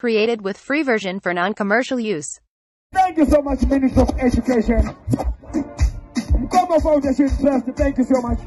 Created with free version for non-commercial use. Thank you so much, Minister of Education. Mkomo Foundation Trust, thank you so much.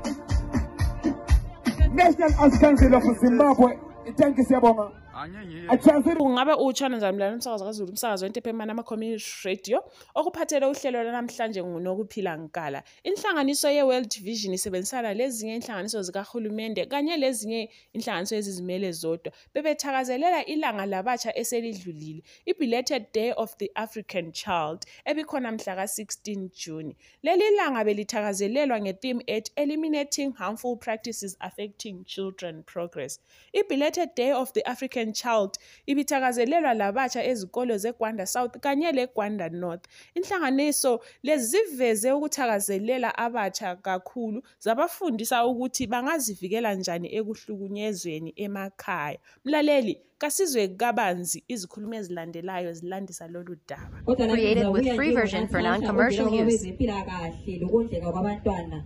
National Arts Council of Zimbabwe, thank you, Siyabonga. I translate kungabe utshana njani umsakazo kazulu umsakazo wento ephemana ama-community radio okuphathele uhlelo lwanamhlanje ngunokuphila nkala inhlanganiso ye-world vision isebenzisana lezinye inhlanganiso zikahulumende kanye lezinye inhlanganiso ezizimele zodwa. Bebethakazelela ilanga labatsha eselidlulile i-belated day of the african child ebikhona mhla ka-16 june. Leli langa belithakazelelwa nge-theme ethi eliminating harmful practices affecting children progress i-belated day of the african child ibithakazelelwa labatsha ezikolo zegwanda south kanye legwanda north. Inhlanganiso lezi ziveze ukuthakazelela abatsha kakhulu zabafundisa ukuthi bangazivikela njani ekuhlukunyezweni emakhaya. Mlaleli kasizwe kabanzi izikhulumo ezilandelayo zilandisa lolu daba. Created with free version for non-commercial use. lokondleka kwabantwana.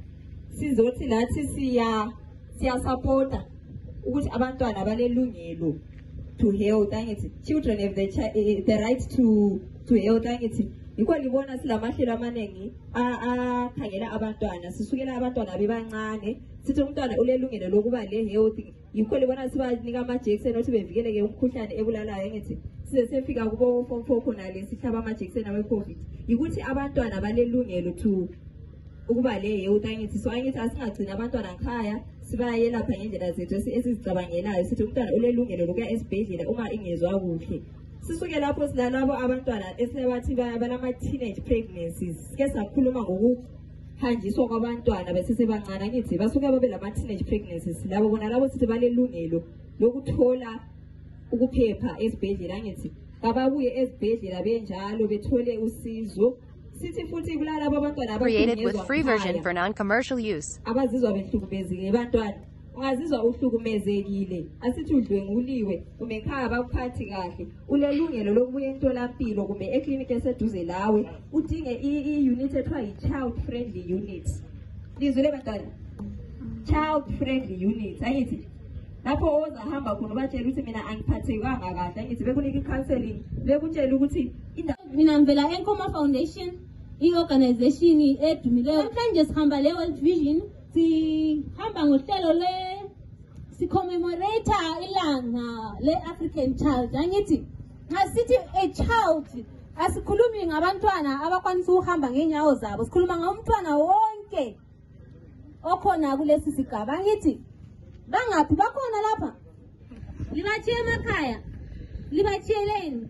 Sizothi nathi siya siyasapota ukuthi abantwana balelungelo to health angithi children have the, eh, the right to to health angithi yikho libona silamahlelo amaningi akhangela abantwana. Sisukela abantwana bebancane sithi umntwana ulelungelo lokuba le-health yikho libona sibanika amajekiseni ukuthi bevikeleke umkhuhlane ebulalayo engithi size sefika kubo form four khonale sihlaba amajekiseni awe-covid. Yikuthi abantwana balelungelo to ukuba le youth angithi so angithi asingagcini abantwana ngikhaya sibayelapha ngendlela zethu esi- esizicabangelayo. Sithi umntwana ulelungelo lokuya esibhedlela uma ingezwa kuhle. Sisuke lapho silalabo abantwana esebathi ba- balama-teenage pregnancies. Sike sakhuluma ngokuhanjiswa kwabantwana besesebancane. Angithi basuke babe lama-teenage pregnancies. Labo bona labo sithi balelungelo lokuthola ukuphepha esibhedlela. Angithi kababuye esibhedlela benjalo bethole usizo sithi futhi kulalabo abantwana Created with free version for non-commercial use. abazizwa behlukumezekile bantwana ungazizwa uhlukumezekile. Asithi udlwenguliwe kumbe ekhaya bakuphathi kahle. Ulelungelo lokubuya emtholampilo kumbe ekliniki eseduze lawe udinge i- i-unit ethiwa yi-child friendly unit. Lizwile bantwana child friendly unit angithi lapho ozahamba khona ubatshela ukuthi mina angiphathekanga kahle. Angithi bekunika i-counseling bekutshela ukuthi mina ngivela enkoma foundation i-organization edumileyo namhlanje sihamba le-world vision. Sihamba ngohlelo le sicommemorata ilanga le-african child. Angithi nxa sithi a child asikhulumi ngabantwana abakwanisa ukuhamba ngeenyawo zabo. Sikhuluma ngomntwana wonke okhona kulesi sigaba. Angithi bangaphi? Bakhona lapha. Libatshiye emakhaya. Libatshiyeleni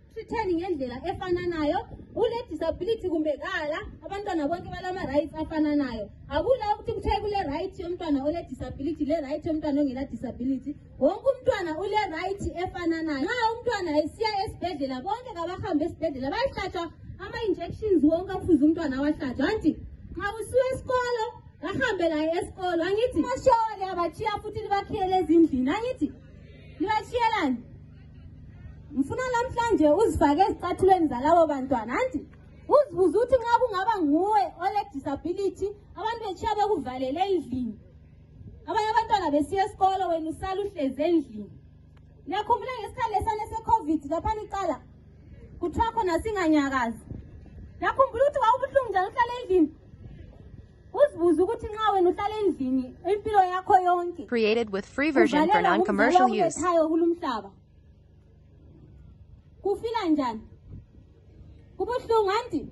asibatritheni ngendlela efananayo ule-disability kumbe kala abantwana bonke balama-rights afananayo akula ukuthi kuthiwe kule-right yomntwana ole-disability le-right yomntwana ongela-disability wonke umntwana ule-right efananayo nxa umntwana esiya esibhedlela bonke kabahambe esibhedlela bayihlatshwa ama-injections wonke afuze umntwana awahlatshwa anti nxa usiwe esikolo ahambe laye esikolo angithi mashole abatshiya futhi libakhiyele ezindlini. Angithi libashiyelani ngifuna namhlanje uzifake ezicathulweni zalabo bantwana uzibuze ukuthi nxa kungaba nguwe ole-disability abantu betshiya bekuvalele endlini. Abanye abantwana besiya esikolo wena usala uhlezi endlini. Ngesikhathi lesane se-covid laphana icala kuthiwa khona singanyakazi. Liyakhumbula ukuthi njani uhlala endlini. Uzibuze ukuthi nxa wena uhlala endlini impilo yakho yonke. Created with free version for non-commercial use. kulumhlaba kufila njani? Kubuhlungu anti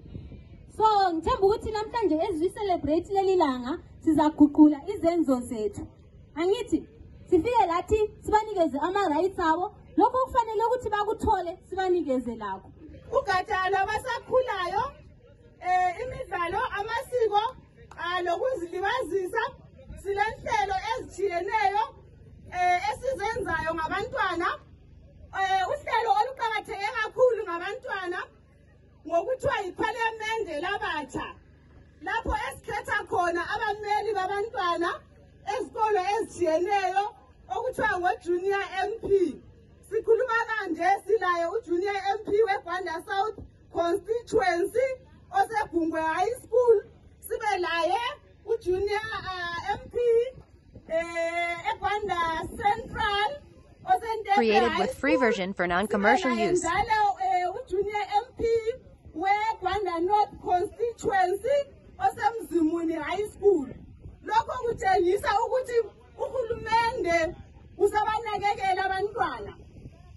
so ngithemba ukuthi namhlanje ezicelebrate leli langa sizaguqula izenzo zethu. Angithi sifike lathi sibanikeze ama-rights abo. Lokho kufanele ukuthi bakuthole sibanikeze lakho. Ugatsha lwabasakhulayo eh imidlalo amasiko ah, lokuzilibazisa silenhlelo ezithiyeneyo eh esizenzayo labatsha lapho esikhetha khona abameli babantwana ezikolo okuthiwa ngo-junior mp sikhuluma kanje silaye ujunior mp wegwanda south constituency osegungwe high school. Sibe laye ujunior uh, mp eh, egwanda central Created with free version for non-commercial use. Constituency osemzimuni high school. Lokho kutshengisa ukuthi uhulumende usabanakekela abantwana.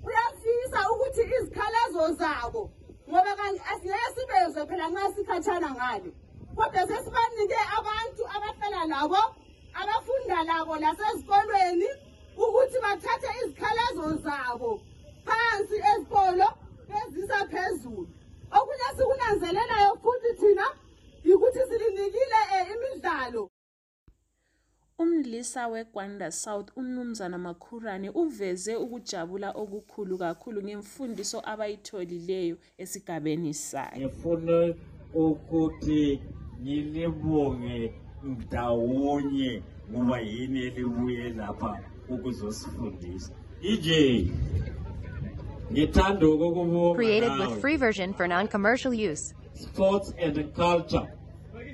Uyafisa ukuthi izikhalazo zabo ngoba asingeke sibezwe phela nxa sikhatshana ngale. Kodwa sesibanike abantu abahlala labo abafunda labo lasezikolweni ukuthi bathathe izikhalazo zabo. Umlisa wegwanda south umnumzana makhurane uveze ukujabula okukhulu kakhulu ngemfundiso abayitholileyo esigabeni sakhe. Ngifuna ukuthi ngilibonge ndawonye ngoba yini elibuye lapha ukuzosifundisa. Ije ngithanda ukukubonga Created with free version for non-commercial use. sports and culture